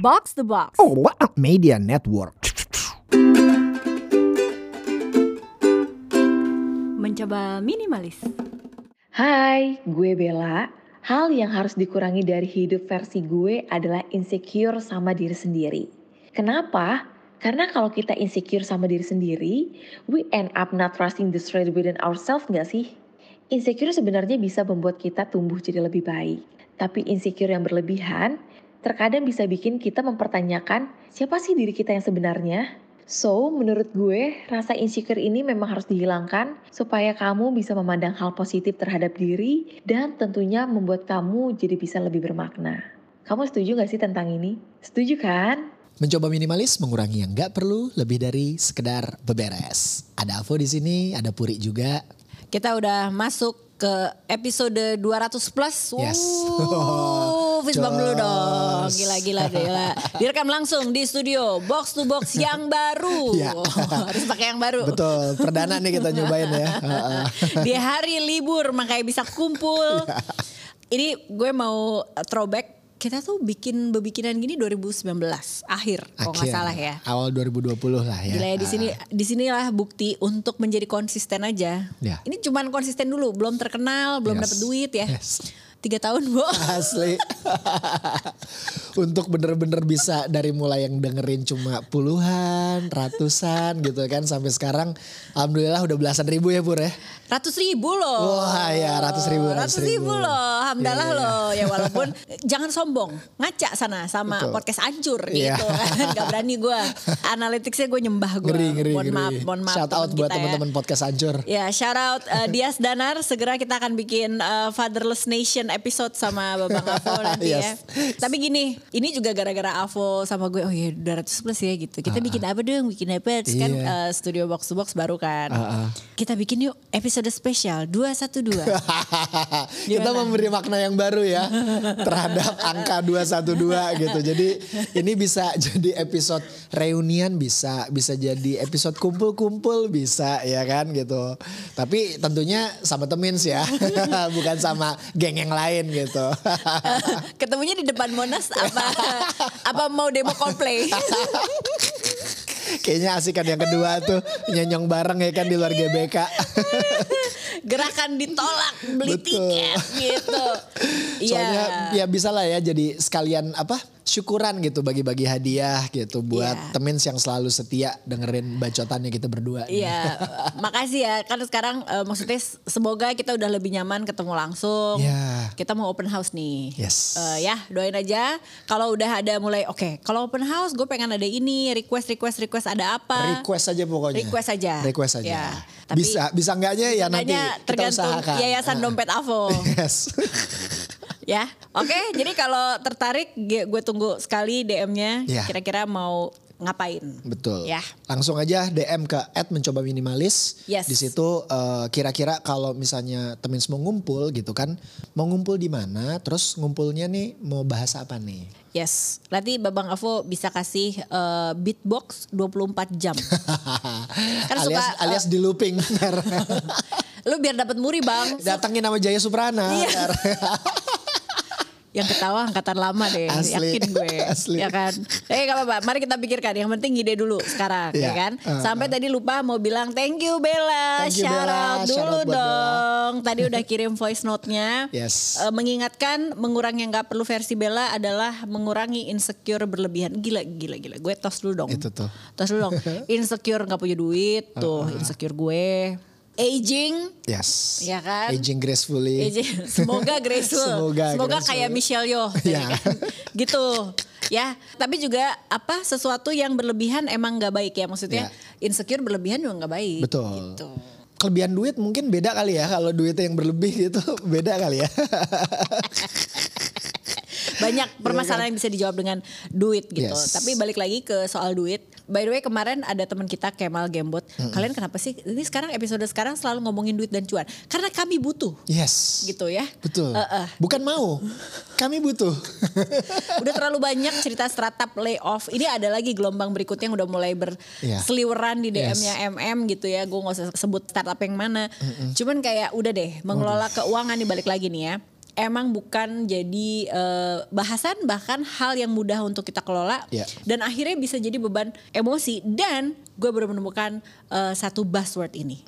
Box the Box. Oh, what a media network. Mencoba minimalis. Hai, gue Bella. Hal yang harus dikurangi dari hidup versi gue adalah insecure sama diri sendiri. Kenapa? Karena kalau kita insecure sama diri sendiri, we end up not trusting the strength within ourselves nggak sih? Insecure sebenarnya bisa membuat kita tumbuh jadi lebih baik. Tapi insecure yang berlebihan, terkadang bisa bikin kita mempertanyakan siapa sih diri kita yang sebenarnya? So, menurut gue, rasa insecure ini memang harus dihilangkan supaya kamu bisa memandang hal positif terhadap diri dan tentunya membuat kamu jadi bisa lebih bermakna. Kamu setuju gak sih tentang ini? Setuju kan? Mencoba minimalis mengurangi yang nggak perlu lebih dari sekedar beberes. Ada Avo di sini, ada Puri juga. Kita udah masuk ke episode 200 plus. Yes. Wuh, fist bump dulu dong. Gila, gila, gila. Direkam langsung di studio Box to Box yang baru. Ya. Harus pakai yang baru. Betul, perdana nih kita nyobain ya. Di hari libur makanya bisa kumpul. Ya. Ini gue mau throwback. Kita tuh bikin bebikinan gini 2019 akhir kalau nggak Akhir, salah ya. Awal 2020 lah ya. Gila ya di sini di sinilah bukti untuk menjadi konsisten aja. Ya. Ini cuman konsisten dulu, belum terkenal, belum Yes. dapet duit ya. Yes. Tiga tahun bu. Asli. Untuk bener-bener bisa dari mulai yang dengerin cuma puluhan, ratusan gitu kan. Sampai sekarang Alhamdulillah udah belasan ribu ya Pur ya. Ratus ribu loh. Wah, ya, ratus ribu, ratus ribu, ribu. loh. Alhamdulillah Iya, iya. loh. Ya walaupun jangan sombong. Ngaca sana sama Betul. podcast ancur Iya. gitu kan. Gak berani gue. Analyticsnya gue nyembah gue. Ngeri, ngeri, mohon ngeri. maaf, mohon maaf. Shout out buat ya. teman-teman podcast hancur. Ya shout out uh, Dias Danar segera kita akan bikin uh, Fatherless Nation episode sama Babang Avo nanti ya. Yes. Tapi gini, ini juga gara-gara Avo sama gue oh ya 200 plus ya gitu. Kita bikin apa dong? Bikin apa? Terus kan Iya. uh, studio box to box baru kan. Ah, ah. Kita bikin yuk episode spesial 212. Kita memberi makna yang baru ya terhadap angka 212 gitu. Jadi ini bisa jadi episode reunian bisa, bisa jadi episode kumpul-kumpul bisa ya kan gitu. Tapi tentunya sama temen sih ya, bukan sama geng yang lain gitu. Ketemunya di depan Monas apa apa mau demo Coldplay? Kayaknya asik kan yang kedua tuh nyonyong bareng ya kan di luar GBK. Gerakan ditolak beli Betul. tiket gitu. Soalnya Iya. ya bisa lah ya jadi sekalian apa syukuran gitu bagi-bagi hadiah gitu buat Iya. temen yang selalu setia dengerin bacotannya kita berdua. Iya, makasih ya. Kan sekarang eh, maksudnya semoga kita udah lebih nyaman ketemu langsung. Iya. Kita mau open house nih. Yes. Eh, ya, doain aja. Kalau udah ada mulai, oke. Kalau open house, gue pengen ada ini, request, request, request ada apa? Request aja pokoknya. Request aja. Request aja. Ya, tapi- bisa bisa enggaknya ya nanti Makanya kita tergantung usahakan. yayasan Ah. dompet Avo. Yes. ya, oke. Jadi kalau tertarik, gue tunggu sekali DM-nya. Ya. Kira-kira mau ngapain? Betul. Ya. Langsung aja DM ke mencoba minimalis. Yes. Di situ eh, kira-kira kalau misalnya temen mau ngumpul gitu kan, mau ngumpul di mana? Terus ngumpulnya nih mau bahas apa nih? Yes, nanti Babang Avo bisa kasih eh, beatbox 24 jam. Kan alias suka, eh, alias di looping. Lu biar dapat muri bang. Datangin nama Jaya Suprana. Iya. Yang ketawa angkatan lama deh, Asli. yakin gue. Asli. Ya kan. Eh gak apa-apa, mari kita pikirkan. Yang penting ide dulu sekarang, ya Iya. kan. Uh, Sampai tadi lupa mau bilang thank you Bella, Thank you, shout Bella. out Shout dulu out buat dong. Tadi udah kirim voice note-nya. Yes. Eh, mengingatkan mengurangi yang gak perlu versi Bella adalah mengurangi insecure berlebihan. Gila, gila, gila. Gue tos dulu dong. Itu tuh. Tos dulu dong. Insecure gak punya duit, tuh insecure gue. Aging, Yes. Ya kan? Aging gracefully. Aging. Semoga graceful. Semoga Semoga graceful. kayak Michelle Yeoh. Ya kan? gitu. Ya, tapi juga apa sesuatu yang berlebihan emang nggak baik ya maksudnya Ya. insecure berlebihan juga nggak baik. Betul. Gitu. Kelebihan duit mungkin beda kali ya. Kalau duitnya yang berlebih gitu beda kali ya. Banyak permasalahan yang bisa dijawab dengan duit gitu. Iya Yes. Tapi balik lagi ke soal duit. By the way kemarin ada teman kita Kemal Gembot. Kalian kenapa sih ini sekarang episode sekarang selalu ngomongin duit dan cuan? Karena kami butuh yes. gitu ya. Betul. Eh, eh. Bukan mau. Kami butuh. udah terlalu banyak cerita startup layoff. Ini ada lagi gelombang berikutnya yang udah mulai Iya. berseliweran di DM-nya MM gitu ya. Gue gak usah sebut startup yang mana. Cuman kayak udah deh mengelola keuangan nih balik lagi nih ya. Emang bukan jadi eh, bahasan bahkan hal yang mudah untuk kita kelola Iya. dan akhirnya bisa jadi beban emosi dan gue baru menemukan eh, satu buzzword ini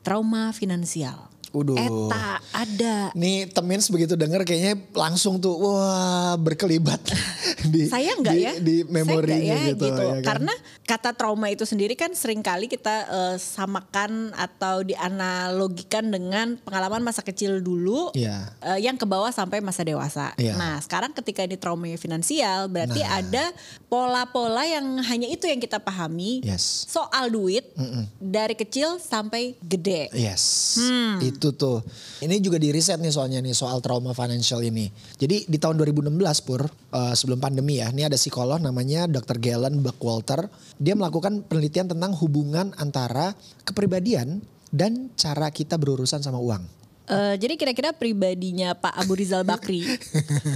trauma finansial. Uduh. Eta ada. Nih Temins begitu denger kayaknya langsung tuh wah berkelibat di Saya enggak di, ya. di enggak ya, gitu. ya kan? Karena kata trauma itu sendiri kan sering kali kita eh, samakan atau dianalogikan dengan pengalaman masa kecil dulu Iya. eh, yang ke bawah sampai masa dewasa. Iya. Nah, sekarang ketika ini trauma finansial berarti Nah. ada pola-pola yang hanya itu yang kita pahami Yes. soal duit dari kecil sampai gede. Yes, Hmm. itu tuh. Ini juga di riset nih soalnya nih soal trauma financial ini. Jadi di tahun 2016 pur eh, sebelum pandemi ya, ini ada psikolog namanya Dr. Galen Buckwalter. Dia melakukan penelitian tentang hubungan antara kepribadian dan cara kita berurusan sama uang. Eh, jadi kira-kira pribadinya Pak Abu Rizal Bakri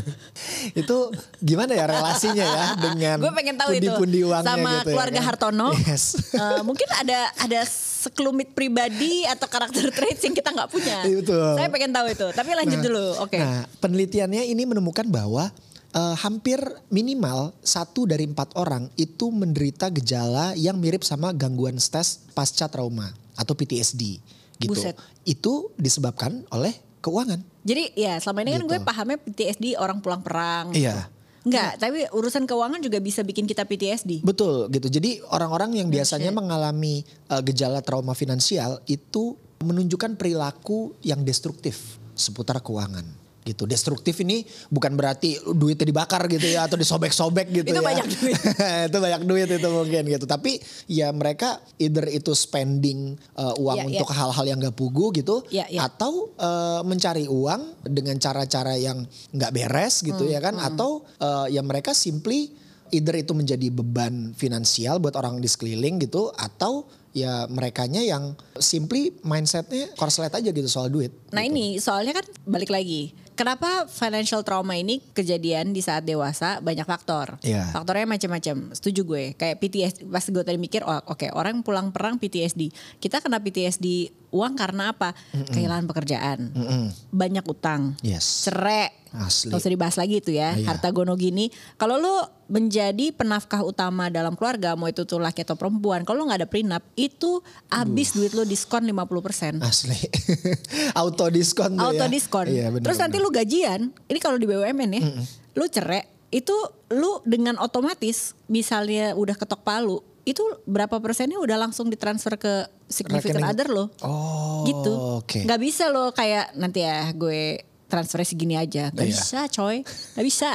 itu gimana ya relasinya ya dengan gue pengen tahu itu pundi-pundi uangnya sama gitu ya keluarga kan? Hartono. Yes. Eh, mungkin ada ada sekelumit pribadi atau karakter traits yang kita nggak punya. Iya, betul. Saya pengen tahu itu. Tapi lanjut Nah, dulu. Oke. Nah, penelitiannya ini menemukan bahwa eh, hampir minimal satu dari empat orang itu menderita gejala yang mirip sama gangguan stres pasca trauma atau PTSD gitu. Buset. Itu disebabkan oleh keuangan. Jadi ya selama ini kan Gitu. gue pahamnya PTSD orang pulang perang. Iya. Enggak, tapi urusan keuangan juga bisa bikin kita PTSD. Betul gitu. Jadi orang-orang yang biasanya mengalami eh, gejala trauma finansial itu menunjukkan perilaku yang destruktif seputar keuangan gitu. Destruktif ini bukan berarti duitnya dibakar gitu ya atau disobek-sobek gitu Itu ya. banyak duit. itu banyak duit itu mungkin gitu. Tapi ya mereka either itu spending eh, uang Ya, ya. untuk hal-hal yang gak pugu gitu Ya, ya. atau eh, mencari uang dengan cara-cara yang nggak beres gitu Hmm, ya kan atau eh, ya mereka simply either itu menjadi beban finansial buat orang di sekeliling gitu atau ya merekanya yang simply mindsetnya korslet aja gitu soal duit. Nah gitu. ini soalnya kan balik lagi. Kenapa financial trauma ini kejadian di saat dewasa banyak faktor. Iya. Faktornya macam-macam. Setuju gue. Kayak PTSD. Pas gue tadi mikir, oh, oke orang pulang perang PTSD. Kita kena PTSD uang karena apa? Kehilangan pekerjaan. Banyak utang. Yes. Cerai. Asli. Gak usah dibahas lagi itu ya. Iya. Harta gono gini. Kalau lu menjadi penafkah utama dalam keluarga. Mau itu tuh laki atau perempuan. Kalau lu gak ada prenup. Itu habis duit lu diskon 50%. Asli. Auto diskon tuh auto ya. diskon. Iya, bener, Terus nanti bener. lu gajian, ini kalau di BUMN ya, lu cerai, itu lu dengan otomatis misalnya udah ketok palu, itu berapa persennya udah langsung ditransfer ke significant Rekening. other lo. Oh, gitu. oke. Nggak bisa lo kayak nanti ya gue transfer segini aja. Gak Iya. bisa coy. Gak bisa.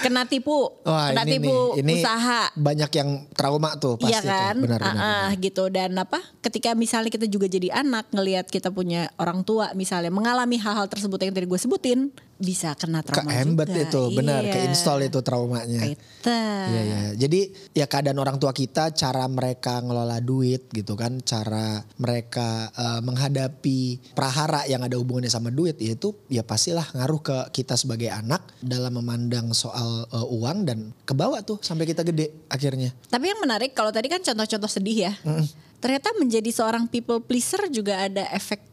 Kena tipu. Wah, kena ini tipu nih, ini usaha. banyak yang trauma tuh pasti Iya kan, tuh. Benar, benar, Ah, ah, benar. gitu dan apa? Ketika misalnya kita juga jadi anak ngelihat kita punya orang tua misalnya mengalami hal-hal tersebut yang tadi gue sebutin, bisa kena Ke trauma embed juga. itu, benar, Iya. ke install itu traumanya. Iya iya. Jadi ya keadaan orang tua kita, cara mereka ngelola duit gitu kan, cara mereka eh, menghadapi prahara yang ada hubungannya sama duit, ya itu ya pastilah ngaruh ke kita sebagai anak dalam memandang soal eh, uang dan kebawa tuh sampai kita gede akhirnya. Tapi yang menarik kalau tadi kan contoh-contoh sedih ya. Ternyata menjadi seorang people pleaser juga ada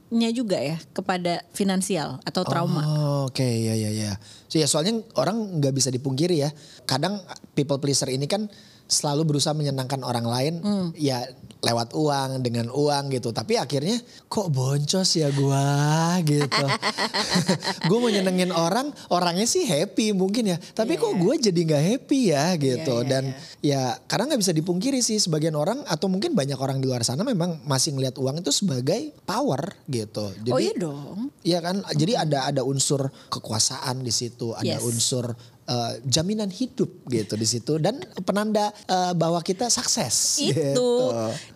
efeknya juga ya kepada finansial atau trauma. Oh, Oke ya ya ya. So, ya soalnya orang nggak bisa dipungkiri ya. Kadang people pleaser ini kan selalu berusaha menyenangkan orang lain Hmm. ya lewat uang dengan uang gitu. Tapi akhirnya kok boncos ya gua gitu. gue mau nyenengin orang, orangnya sih happy mungkin ya. Tapi kok gue jadi nggak happy ya gitu. Iya, iya, Dan ya karena nggak bisa dipungkiri sih sebagian orang atau mungkin banyak orang di luar sana memang masih ngelihat uang itu sebagai power gitu. Jadi, oh iya dong. Iya kan, jadi ada ada unsur kekuasaan di situ, ada Yes. unsur eh, jaminan hidup gitu di situ dan penanda eh, bahwa kita sukses. Itu gitu.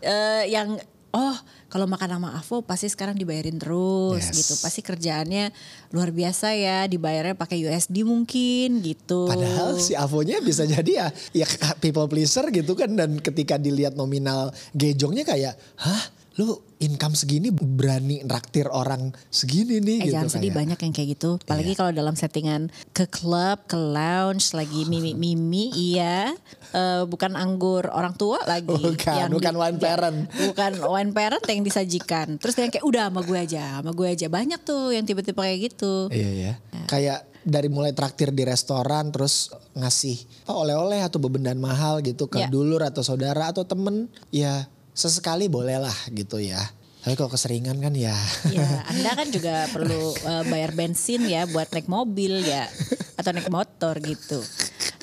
eh, yang oh kalau makan sama Avo pasti sekarang dibayarin terus Yes. gitu. Pasti kerjaannya luar biasa ya, dibayarnya pakai USD mungkin gitu. Padahal si Avonya bisa jadi ya ya people pleaser gitu kan dan ketika dilihat nominal gejongnya kayak hah lu income segini berani nraktir orang segini nih Eh gitu jangan sedih kayak. banyak yang kayak gitu. Apalagi kalau dalam settingan ke klub, ke lounge lagi mimi-mimi iya. Eh, bukan anggur orang tua lagi. Bukan, bukan wine ya, parent. Bukan wine parent yang disajikan. Terus yang kayak udah sama gue aja, sama gue aja. Banyak tuh yang tiba-tiba kayak gitu. Iya ya. Kayak dari mulai traktir di restoran terus ngasih apa, oleh-oleh atau bebendan mahal gitu ke Ya. dulur atau saudara atau temen ya sesekali boleh lah gitu ya. Tapi kalau keseringan kan ya. Ya, Anda kan juga perlu eh, bayar bensin ya buat naik mobil ya atau naik motor gitu.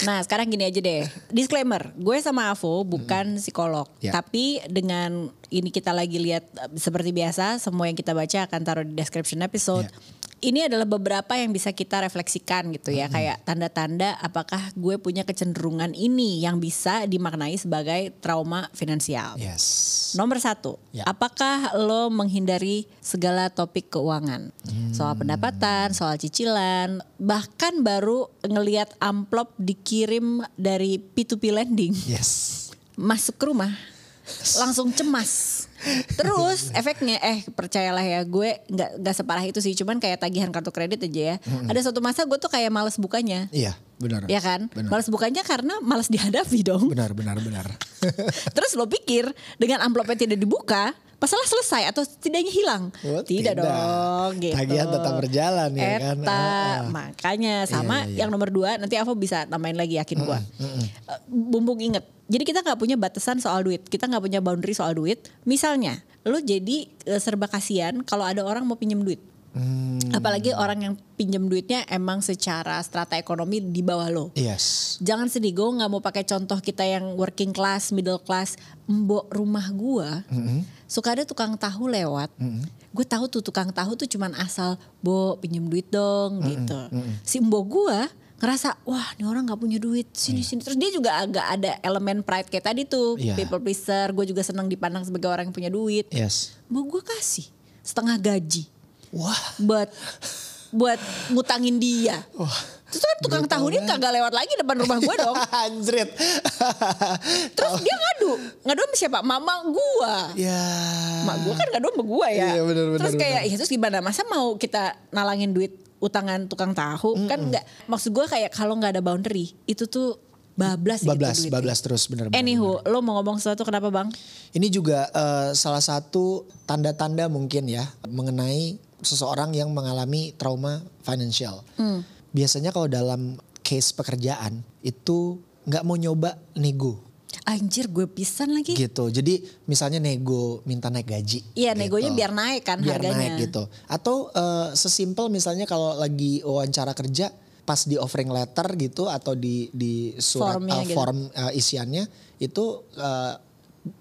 Nah sekarang gini aja deh, disclaimer, gue sama Avo bukan psikolog, Ya. tapi dengan ini kita lagi lihat eh, seperti biasa, semua yang kita baca akan taruh di description episode. Ya. Ini adalah beberapa yang bisa kita refleksikan gitu ya, kayak tanda-tanda apakah gue punya kecenderungan ini yang bisa dimaknai sebagai trauma finansial. Yes. Nomor satu, Ya. apakah lo menghindari segala topik keuangan, soal pendapatan, soal cicilan, bahkan baru ngelihat amplop dikirim dari P2P lending Yes. masuk ke rumah, langsung cemas. Terus efeknya, eh percayalah ya, gue nggak nggak separah itu sih, cuman kayak tagihan kartu kredit aja ya. Ada suatu masa gue tuh kayak males bukanya, Iya benar. ya kan? Benar. Males bukanya karena males dihadapi dong. Benar benar benar. Terus lo pikir dengan amplopnya tidak dibuka, masalah selesai atau setidaknya hilang? Oh, tidak, tidak. dong, gitu. Tagihan tetap berjalan, ya kan? Eta, Ah, ah. makanya sama Iya, iya. yang nomor dua nanti Avo bisa tambahin lagi yakin gua. Eh, Bumbung inget. Jadi kita nggak punya batasan soal duit, kita nggak punya boundary soal duit. Misalnya, lo jadi eh, serba kasihan kalau ada orang mau pinjam duit. Hmm, Apalagi orang yang pinjam duitnya emang secara strata ekonomi di bawah lo. yes. Jangan sedih, gue nggak mau pakai contoh kita yang working class, middle class. Mbok rumah gua suka ada tukang tahu lewat. Gue tahu tuh tukang tahu tuh cuman asal, bo pinjem duit dong gitu. Si mbok gua ngerasa, wah ini orang nggak punya duit, sini sini. Terus dia juga agak ada elemen pride kayak tadi tuh, Iya. people pleaser. Gue juga senang dipandang sebagai orang yang punya duit. Yes. Mbok gue kasih setengah gaji Wah. buat buat ngutangin dia. Terus kan tukang tahu ini kagak lewat lagi depan rumah gue dong. Anjrit. Terus dia ngadu, ngadu sama siapa? Mama gua. ya. Mak gua kan ngadu sama gua ya. Iya, benar, benar, terus kayak, ya terus gimana? Masa mau kita nalangin duit utangan tukang tahu? Kan enggak. Maksud gua kayak kalau nggak ada boundary, itu tuh bablas gitu bablas, duitnya. bablas terus benar. benar, Anywho, lo mau ngomong sesuatu kenapa bang? Ini juga eh, salah satu tanda-tanda mungkin ya mengenai seseorang yang mengalami trauma financial. Hmm. Biasanya kalau dalam case pekerjaan itu nggak mau nyoba nego Anjir gue pisan lagi. gitu. Jadi misalnya nego minta naik gaji. Iya negonya gitu. biar naik kan biar harganya. naik gitu. Atau eh, sesimpel misalnya kalau lagi wawancara kerja pas di offering letter gitu atau di di surat Formnya eh, gitu. form eh, isiannya itu eh,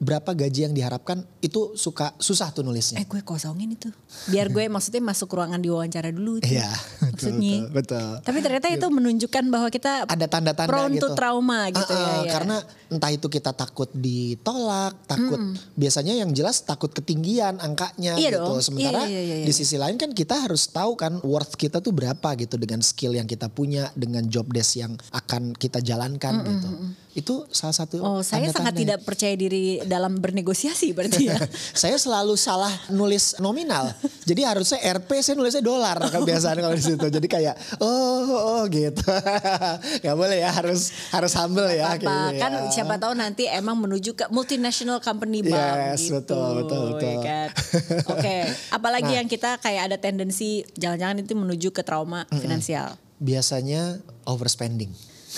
berapa gaji yang diharapkan itu suka susah tuh nulisnya. Eh gue kosongin itu. Biar gue maksudnya masuk ruangan diwawancara dulu itu. Iya, betul, maksudnya. betul, betul. Tapi ternyata itu menunjukkan bahwa kita Ada tanda-tanda prone gitu. to trauma gitu Ah, ya, ah, ya. Karena entah itu kita takut ditolak, takut biasanya yang jelas takut ketinggian angkanya Iya gitu. dong. Sementara Iya, iya, iya, di iya. sisi lain kan kita harus tahu kan worth kita tuh berapa gitu dengan skill yang kita punya, dengan job desk yang akan kita jalankan gitu. Itu salah satu Oh saya sangat tanda-tanda. tidak percaya diri dalam bernegosiasi berarti ya. saya selalu salah nulis nominal. Jadi harusnya RP saya nulisnya dolar kebiasaan kalau di situ. Jadi kayak oh oh gitu. Gak boleh ya harus harus humble ya. Apa kayak gitu kan ya. siapa tahu nanti emang menuju ke multinational company bang Yes, gitu. betul, betul, betul. ya kan? Oke, apalagi Nah. yang kita kayak ada tendensi jangan-jangan itu menuju ke trauma finansial. Biasanya overspending.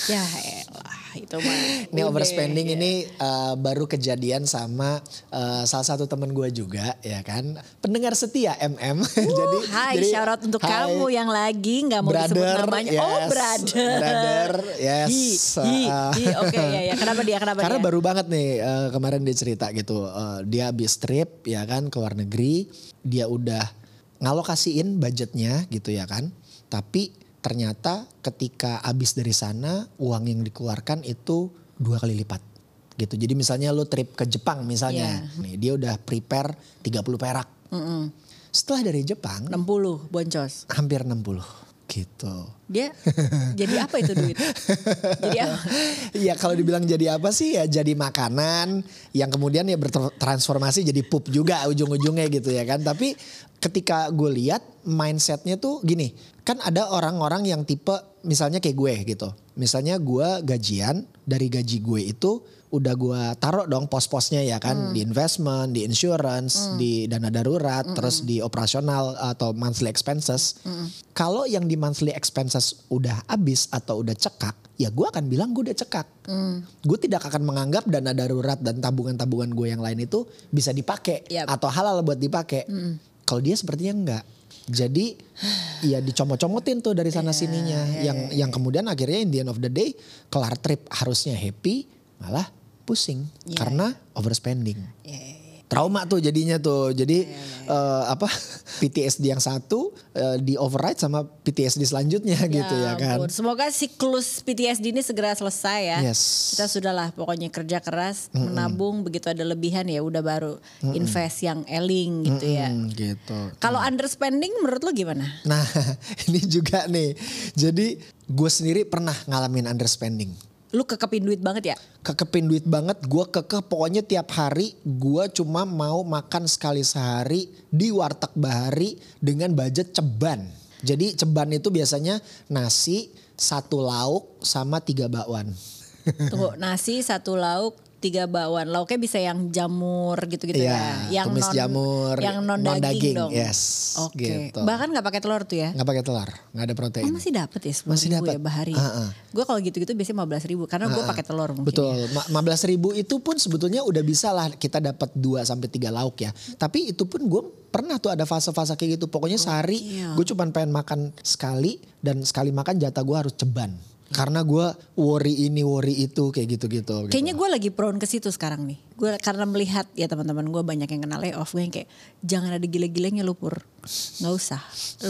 Ya elah itu mah. Ini udah, overspending ya. ini uh, baru kejadian sama uh, salah satu teman gue juga ya kan. Pendengar setia MM. jadi Hai, jadi, out untuk hai, kamu yang lagi nggak mau disebut brother, namanya. oh, yes, brother. brother, yes. Hi, hi, Uh, hi. Oke, ya, ya. Kenapa dia? Kenapa Karena dia? baru banget nih uh, kemarin dia cerita gitu. Uh, dia habis trip ya kan ke luar negeri. Dia udah ngalokasiin budgetnya gitu ya kan. Tapi ternyata ketika habis dari sana uang yang dikeluarkan itu dua kali lipat gitu. Jadi misalnya lo trip ke Jepang misalnya. Iya. Nih dia udah prepare 30 perak. Setelah dari Jepang 60 boncos. hampir 60 gitu. Dia jadi apa itu duit? jadi apa? Iya kalau dibilang jadi apa sih ya jadi makanan yang kemudian ya bertransformasi jadi pup juga ujung-ujungnya gitu ya kan. Tapi ketika gue lihat mindsetnya tuh gini. Kan ada orang-orang yang tipe misalnya kayak gue gitu. Misalnya gue gajian dari gaji gue itu udah gue taruh dong pos-posnya ya kan di investment, di insurance, di dana darurat, terus di operasional atau monthly expenses. Kalau yang di monthly expenses udah habis atau udah cekak, ya gue akan bilang gue udah cekak. Gue tidak akan menganggap dana darurat dan tabungan-tabungan gue yang lain itu bisa dipakai Yap. atau halal buat dipakai. Kalau dia sepertinya enggak. Jadi ya dicomot-comotin tuh dari sana sininya. yang yang kemudian akhirnya in the end of the day kelar trip harusnya happy malah pusing. Karena overspending. Trauma tuh jadinya tuh. Jadi eh, apa PTSD yang satu eh, di override sama PTSD selanjutnya gitu ya kan. ampun. Semoga siklus PTSD ini segera selesai ya. Yes. Kita sudahlah pokoknya kerja keras, menabung begitu ada lebihan ya udah baru invest yang eling gitu ya. Hmm, gitu. Kalau underspending menurut lo gimana? Nah ini juga nih. Jadi gue sendiri pernah ngalamin underspending. Lu kekepin duit banget ya? kekepin duit banget gue kekeh. Pokoknya tiap hari gue cuma mau makan sekali sehari di warteg bahari dengan budget ceban. Jadi ceban itu biasanya nasi satu lauk sama tiga bakwan. Tunggu, nasi satu lauk, tiga bakwan. Lauknya bisa yang jamur gitu-gitu Iya, ya. Yang tumis jamur, yang non, non daging, daging, dong. yes, Oke. gitu. Bahkan nggak pakai telur tuh ya? nggak pakai telur nggak ada protein Oh masih dapet ya sepuluh Masih ribu dapet. ya bahari. Ah, ah. Gue kalau gitu-gitu biasanya 15 ribu karena gue pakai telur mungkin. Betul, ya. 15 ribu itu pun sebetulnya udah bisa lah kita dapat 2 sampai 3 lauk ya. Tapi itu pun gue pernah tuh ada fase-fase kayak gitu. Pokoknya sehari Gokil. gue cuma pengen makan sekali dan sekali makan jatah gue harus ceban. Karena gue worry ini worry itu kayak gitu-gitu. gitu. Kayaknya gue lagi prone ke situ sekarang nih. Gue karena melihat ya teman-teman gue banyak yang kena layoff. Gue yang kayak jangan ada gile-gilenya lu pur. Nggak usah.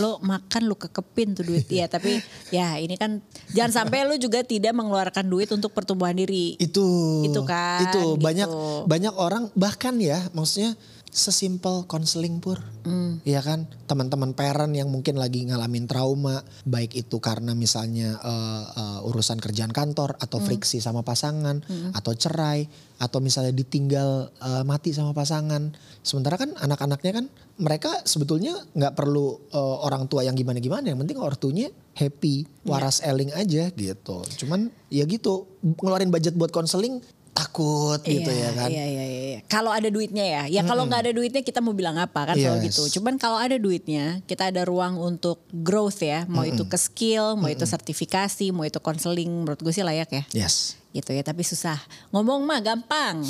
Lo makan lu kekepin tuh duit. ya tapi ya ini kan jangan sampai lu juga tidak mengeluarkan duit untuk pertumbuhan diri. itu Itu kan, itu gitu. banyak banyak orang bahkan ya maksudnya sesimpel konseling pur. Hmm. ya kan? Teman-teman parent yang mungkin lagi ngalamin trauma baik itu karena misalnya eh, eh, urusan kerjaan kantor atau Hmm. friksi sama pasangan atau cerai atau misalnya ditinggal eh, mati sama pasangan. Sementara kan anak-anaknya kan mereka sebetulnya nggak perlu eh, orang tua yang gimana-gimana. Yang penting ortunya happy waras eling aja gitu. Cuman ya gitu ngeluarin budget buat konseling takut gitu Iya, ya kan. Iya iya iya. iya. Kalau ada duitnya ya. Ya kalau nggak ada duitnya kita mau bilang apa kan selalu Yes. gitu. Cuman kalau ada duitnya kita ada ruang untuk growth ya. Mau itu ke skill, mau itu sertifikasi, mau itu konseling. Menurut gue sih layak ya. Yes. Gitu ya. Tapi susah. Ngomong mah gampang.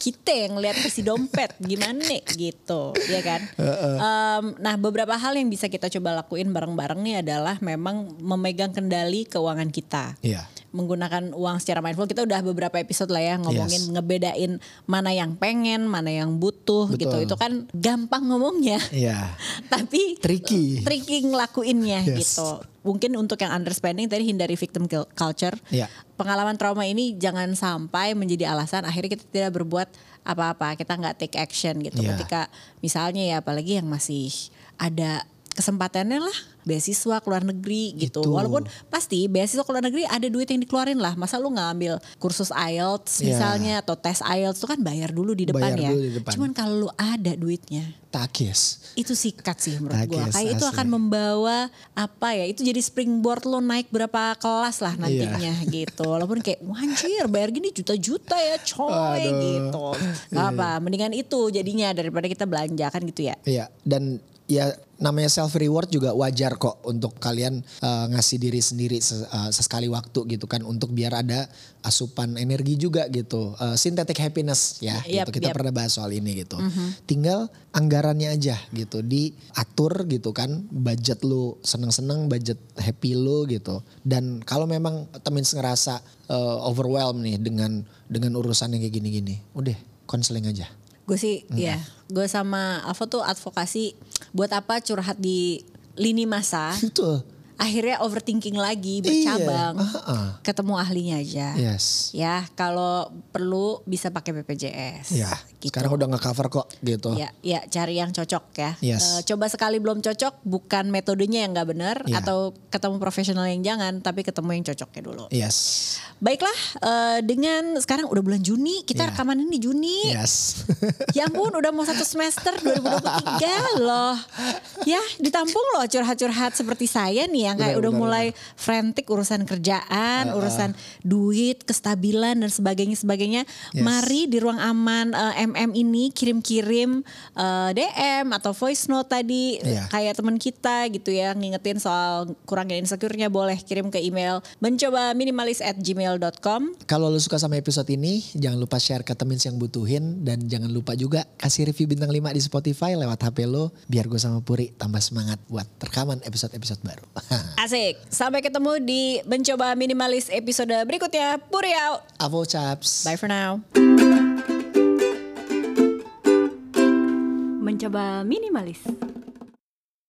Kita yang lihat isi dompet gimana nih gitu, ya kan? Em, nah beberapa hal yang bisa kita coba lakuin bareng-bareng nih adalah memang memegang kendali keuangan kita Iya. Menggunakan uang secara mindful kita udah beberapa episode lah ya ngomongin Yes. ngebedain mana yang pengen mana yang butuh gitu Betul. itu kan gampang ngomongnya Iya. tapi Tricky. tricky ngelakuinnya Yes. gitu mungkin untuk yang underspending tadi hindari victim culture Iya. pengalaman trauma ini jangan sampai menjadi alasan akhirnya kita tidak berbuat apa-apa kita nggak take action gitu Iya. ketika misalnya ya apalagi yang masih ada kesempatannya lah beasiswa ke luar negeri gitu Itu. walaupun pasti beasiswa ke luar negeri ada duit yang dikeluarin lah masa lu nggak ambil kursus IELTS Iya. misalnya atau tes IELTS itu kan bayar dulu di depan Bayar ya dulu di depan. cuman kalau lu ada duitnya Takis. itu sikat sih menurut Takis, kayak itu akan membawa apa ya itu jadi springboard lo naik berapa kelas lah nantinya Iya. gitu walaupun kayak "Wah, anjir bayar gini juta-juta ya coy Aduh. gitu Gak apa mendingan itu jadinya daripada kita belanja kan gitu ya Iya. Dan ya namanya self reward juga wajar kok untuk kalian eh, ngasih diri sendiri ses- eh, sesekali waktu gitu kan untuk biar ada asupan energi juga gitu. Eh, synthetic happiness ya Yap, gitu. Kita yap. pernah bahas soal ini gitu. Tinggal anggarannya aja gitu diatur gitu kan budget lu seneng-seneng budget happy lu gitu. Dan kalau memang temen ngerasa eh, overwhelmed nih dengan dengan urusan yang kayak gini-gini, udah konseling aja. Gue sih ya gue sama Alfa tuh advokasi buat apa curhat di lini masa. Itu akhirnya overthinking lagi bercabang. Iya, uh-uh. Ketemu ahlinya aja. Yes. Ya, kalau perlu bisa pakai BPJS. Ya, gitu. sekarang udah nggak cover kok gitu. Ya, ya cari yang cocok ya. Yes. Eh, coba sekali belum cocok, bukan metodenya yang nggak benar Ya. atau ketemu profesional yang jangan, tapi ketemu yang cocoknya dulu. Yes. Baiklah, eh, dengan sekarang udah bulan Juni, kita Ya. rekaman ini Juni. Yes. Ya ampun udah mau satu semester 2023 loh. Ya ditampung loh curhat-curhat seperti saya nih yang kayak Benar, udah benar, mulai frantic urusan kerjaan, urusan duit, kestabilan dan sebagainya sebagainya. Yes. Mari di ruang aman eh, MM ini kirim-kirim eh, DM atau voice note tadi Iya. kayak teman kita gitu ya ngingetin soal kurangnya insecure-nya boleh kirim ke email mencoba minimalis at gmail.com Kalau lu suka sama episode ini, jangan lupa share ke temen yang butuhin dan jangan lupa juga kasih review bintang 5 di Spotify lewat HP lo biar gue sama Puri tambah semangat buat rekaman episode-episode baru. Asik. Sampai ketemu di mencoba minimalis episode berikutnya. Puri out. Avo chaps. Bye for now. Mencoba minimalis.